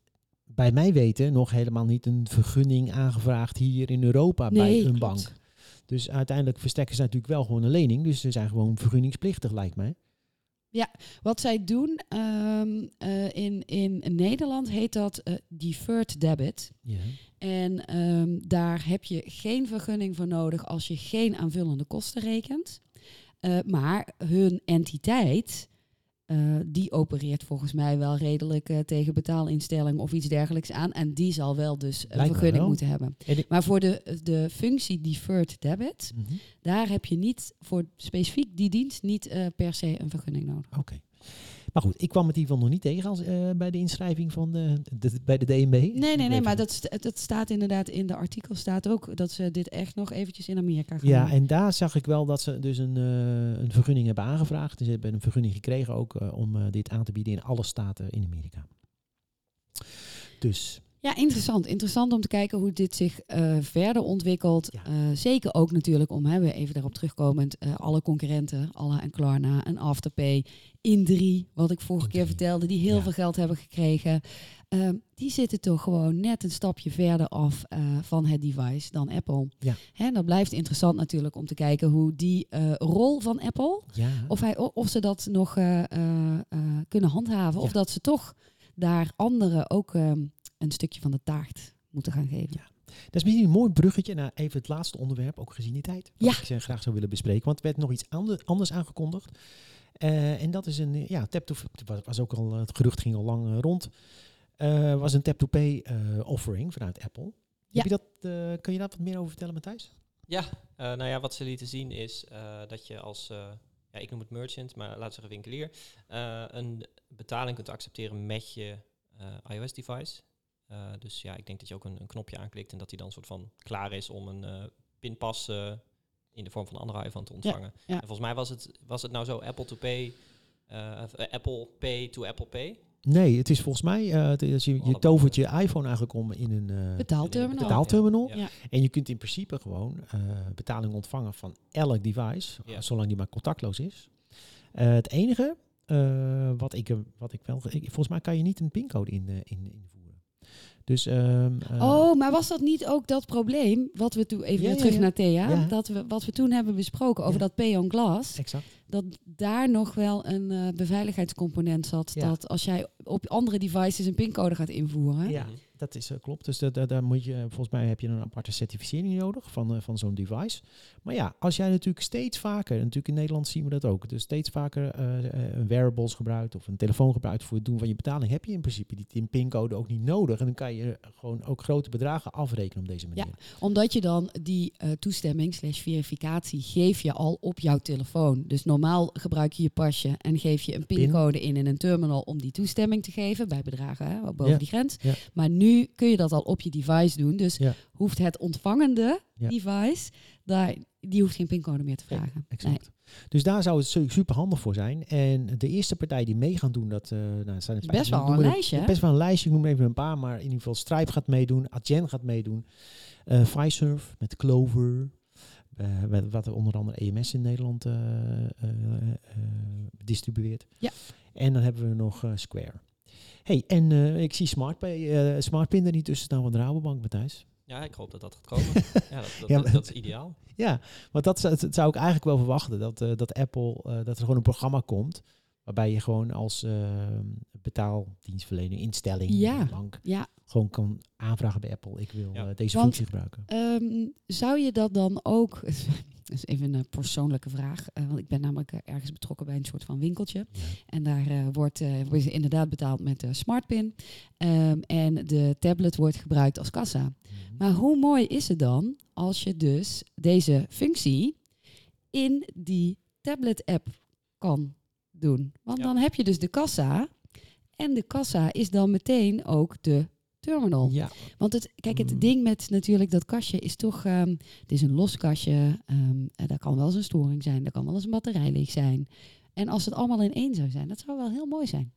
bij mij weten nog helemaal niet een vergunning aangevraagd hier in Europa bij een klopt. bank. Dus uiteindelijk verstrekken ze natuurlijk wel gewoon een lening. Dus ze zijn gewoon vergunningsplichtig, lijkt mij. Wat zij doen ehm, eh, in, in Nederland heet dat eh, deferred debit. Ja. En ehm, daar heb je geen vergunning voor nodig als je geen aanvullende kosten rekent. Eh, maar hun entiteit, eh, die opereert volgens mij wel redelijk eh, tegen betaalinstellingen of iets dergelijks aan. En die zal wel dus een me vergunning wel. moeten hebben. Maar voor de, de functie deferred debit, Mhm. daar heb je niet voor specifiek die dienst niet eh, per se een vergunning nodig. Oké. Maar goed, ik kwam het in ieder geval nog niet tegen als, eh, bij de inschrijving van de, de- bij de DNB. Nee, nee, nee, maar dat, st- dat staat inderdaad in de artikel staat ook dat ze dit echt nog eventjes in Amerika gaan Ja, doen. en daar zag ik wel dat ze dus een, eh, een vergunning hebben aangevraagd. Dus ze hebben een vergunning gekregen ook eh, om dit aan te bieden in alle staten in Amerika. Dus Ja, interessant. Interessant om te kijken hoe dit zich eh, verder ontwikkelt. Ja. Eh, zeker ook natuurlijk om, hè, we even daarop terugkomend, eh, alle concurrenten, Alla en Klarna en Afterpay, Indri, wat ik vorige keer vertelde, die heel Ja. veel geld hebben gekregen. eh, die zitten toch gewoon net een stapje verder af van het device dan Apple. Ja. Hè, dat blijft interessant natuurlijk om te kijken hoe die rol van Apple, ja, of, hij, of ze dat nog kunnen handhaven. Of dat ze toch daar anderen ook ehm, een stukje van de taart moeten gaan geven. Ja. Dat is misschien een mooi bruggetje naar even het laatste onderwerp, ook gezien die tijd. Wat Ja. ik graag zou willen bespreken. Want er werd nog iets ander- anders aangekondigd. Eh, en dat is een, ja, tap to was, ook al, het gerucht ging al lang eh, rond. Eh, was een tap-to-pay eh, offering vanuit Apple. Ja. Heb je dat, eh, kun je daar wat meer over vertellen, Matthijs? Ja, eh, nou ja, wat ze lieten zien is eh, dat je als, eh, ja, ik noem het merchant, maar laten we zeggen winkelier, eh, een betaling kunt accepteren met je eh, iOS-device. Eh, dus ja, ik denk dat je ook een, een knopje aanklikt en dat hij dan soort van klaar is om een eh, pinpas eh, in de vorm van een andere iPhone te ontvangen. ja. En volgens mij was het, was het nou zo Apple to Pay, of, Apple Pay to Apple Pay. Nee, het is volgens mij, eh, het is- je, je tovert je iPhone eigenlijk om in een eh, Betaalterminal. betaalterminal. Ja. Ja. En je kunt in principe gewoon eh, betaling ontvangen van elk device, Ja. zolang die maar contactloos is. Eh, het enige eh, wat, ik, wat ik wel... Ik, volgens mij kan je niet een pincode in, eh, in, invoeren. Dus... ehm, eh, Oh, maar was dat niet ook dat probleem, wat we toen even Ja, weer ja, terug ja. naar Thea, dat we, wat we toen hebben besproken over dat pay on glass, Exact. dat daar nog wel een eh, beveiligheidscomponent zat, dat als jij op andere devices een pincode gaat invoeren, Ja, dat is, eh, klopt. Dus dat, dat- daar moet je, volgens mij heb je een aparte certificering nodig van, eh, van zo'n device. Maar ja, als jij natuurlijk steeds vaker, natuurlijk in Nederland zien we dat ook, dus steeds vaker eh, eh, een wearables gebruikt of een telefoon gebruikt voor het doen van je betaling, heb je in principe die TIN pincode ook niet nodig. En dan kan je gewoon ook grote bedragen afrekenen op deze manier. omdat je dan die eh, toestemming slash verificatie geef je al op jouw telefoon. Dus normaal gebruik je je pasje en geef je een Pin. pincode in in een terminal om die toestemming te geven bij bedragen hè, boven Ja. die grens. Ja. Maar nu kun je dat al op je device doen. Dus Ja. hoeft het ontvangende device, daar, die hoeft geen pincode meer te vragen. Exact. Dus daar zou het su- super handig voor zijn. En de eerste partij die mee gaan doen, dat uh, nou, zijn is best wel een lijstje? Best wel een lijstje, ik noem even een paar, maar in ieder geval Stripe gaat meedoen, Adyen gaat meedoen, uh, Fiserv met Clover, uh, wat onder andere EMS in Nederland uh, distribueert. Ja. En dan hebben we nog Square. Hey, en ik zie SmartPay, SmartPin er niet tussen staan van de Rabobank, Matthijs. Ja, ik hoop dat dat gaat komen. ja, dat, dat, Ja, dat, dat is ideaal. Ja, want dat, zou- dat zou ik eigenlijk wel verwachten. Dat, eh, dat Apple, eh, dat er gewoon een programma komt. Waarbij je gewoon als eh, betaaldienstverlener, instelling, Ja. bank, Ja, gewoon kan aanvragen bij Apple. Ik wil Ja. eh, deze Want- functie gebruiken. Ehm, zou je dat dan ook... Dat is even een persoonlijke vraag. eh, want ik ben namelijk eh, ergens betrokken bij een soort van winkeltje. Ja. En daar eh, wordt, wordt inderdaad betaald met de smartpin. Ehm, en de tablet wordt gebruikt als kassa. Mhm. Maar hoe mooi is het dan als je dus deze functie in die tablet-app kan doen? Want Ja. dan heb je dus de kassa. En de kassa is dan meteen ook de terminal. Ja, Want het, kijk, het Mm. ding met natuurlijk dat kastje is toch... ehm, het is een los kastje. ehm, en daar kan wel eens een storing zijn. Daar kan wel eens een batterij leeg zijn. En als het allemaal in één zou zijn, dat zou wel heel mooi zijn.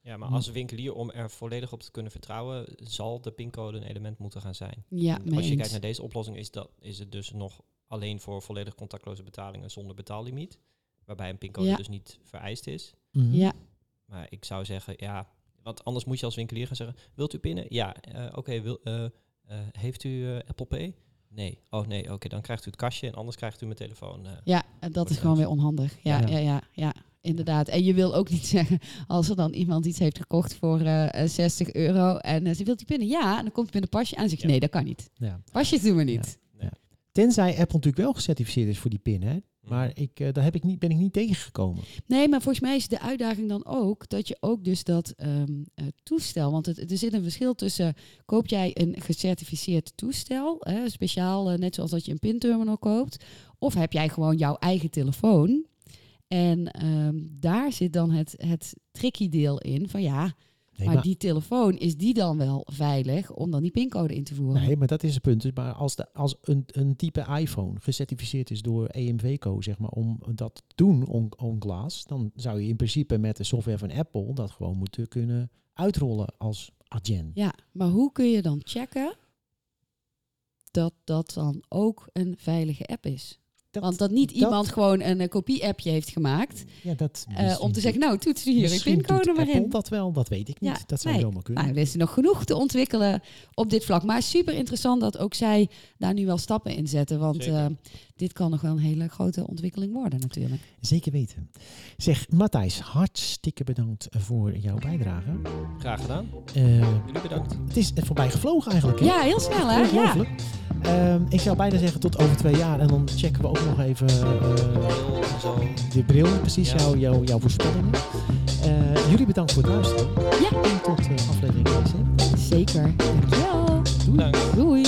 Ja, maar als winkelier, om er volledig op te kunnen vertrouwen, zal de pincode een element moeten gaan zijn. Ja, mee Als je eens. kijkt naar deze oplossing, is, dat, is het dus nog alleen voor volledig contactloze betalingen zonder betaallimiet. Waarbij een pincode Ja. dus niet vereist is. Mhm. Ja, Maar ik zou zeggen, ja, want anders moet je als winkelier gaan zeggen, wilt u pinnen? Ja, eh, oké, wil eh, eh, heeft u eh, Apple Pay? Nee. Oh nee, oké, dan krijgt u het kastje en anders krijgt u mijn telefoon. eh. ja en dat is gewoon weer onhandig. Ja, Ja. ja, ja, ja, inderdaad. En je wil ook niet zeggen, als er dan iemand iets heeft gekocht voor eh, eh, 60 euro en ze wilt die pinnen? Ja, en dan komt hij met een pasje aan en zegt Ja. nee, dat kan niet. Ja. Pasjes doen we niet. Tenzij Apple natuurlijk wel gecertificeerd is voor die pin, hè? Maar Mhm. ik, eh, daar heb ik niet, ben ik niet tegengekomen. Nee, maar volgens mij is de uitdaging dan ook dat je ook dus dat ehm, eh, toestel, want het, er zit een verschil tussen, koop jij een gecertificeerd toestel, hè, speciaal, eh, net zoals dat je een pinterminal koopt, of heb jij gewoon jouw eigen telefoon? En ehm, daar zit dan het, het tricky deel in van ja, Nee, maar, maar, die telefoon, is die dan wel veilig om dan die pincode in te voeren? nee, maar dat is het punt. Dus Maar als, de, als een, een type iPhone gecertificeerd is door EMVCO, zeg maar, om dat te doen on, on glass, dan zou je in principe met de software van Apple dat gewoon moeten kunnen uitrollen als Adyen. Ja, maar hoe kun je dan checken dat dat dan ook een veilige app is? Dat, Want dat niet dat- iemand gewoon een eh, kopie-appje heeft gemaakt ja, dat eh, om te zeggen, nou, toets hier je pincode maar in. dat wel, dat weet ik niet. Ja, dat zou nee. zomaar kunnen. Nou, er is nog genoeg te ontwikkelen op dit vlak. Maar super interessant dat ook zij daar nu wel stappen in zetten. Want eh, dit kan nog wel een hele grote ontwikkeling worden natuurlijk. Zeker weten. Zeg, Matthijs, hartstikke bedankt voor jouw bijdrage. Graag gedaan. Eh, Jullie bedankt. het is voorbij gevlogen eigenlijk. Hè? Ja, heel snel hè? Ja. Ehm, ik zou bijna zeggen tot over twee jaar. En dan checken we ook nog even eh, zo. de bril. Precies, Ja. jouw, jouw, jouw voorspellingen. Eh, jullie bedankt voor het luisteren. Ja. En tot eh, aflevering 6. Zeker. Dankjewel. Doei. Doei.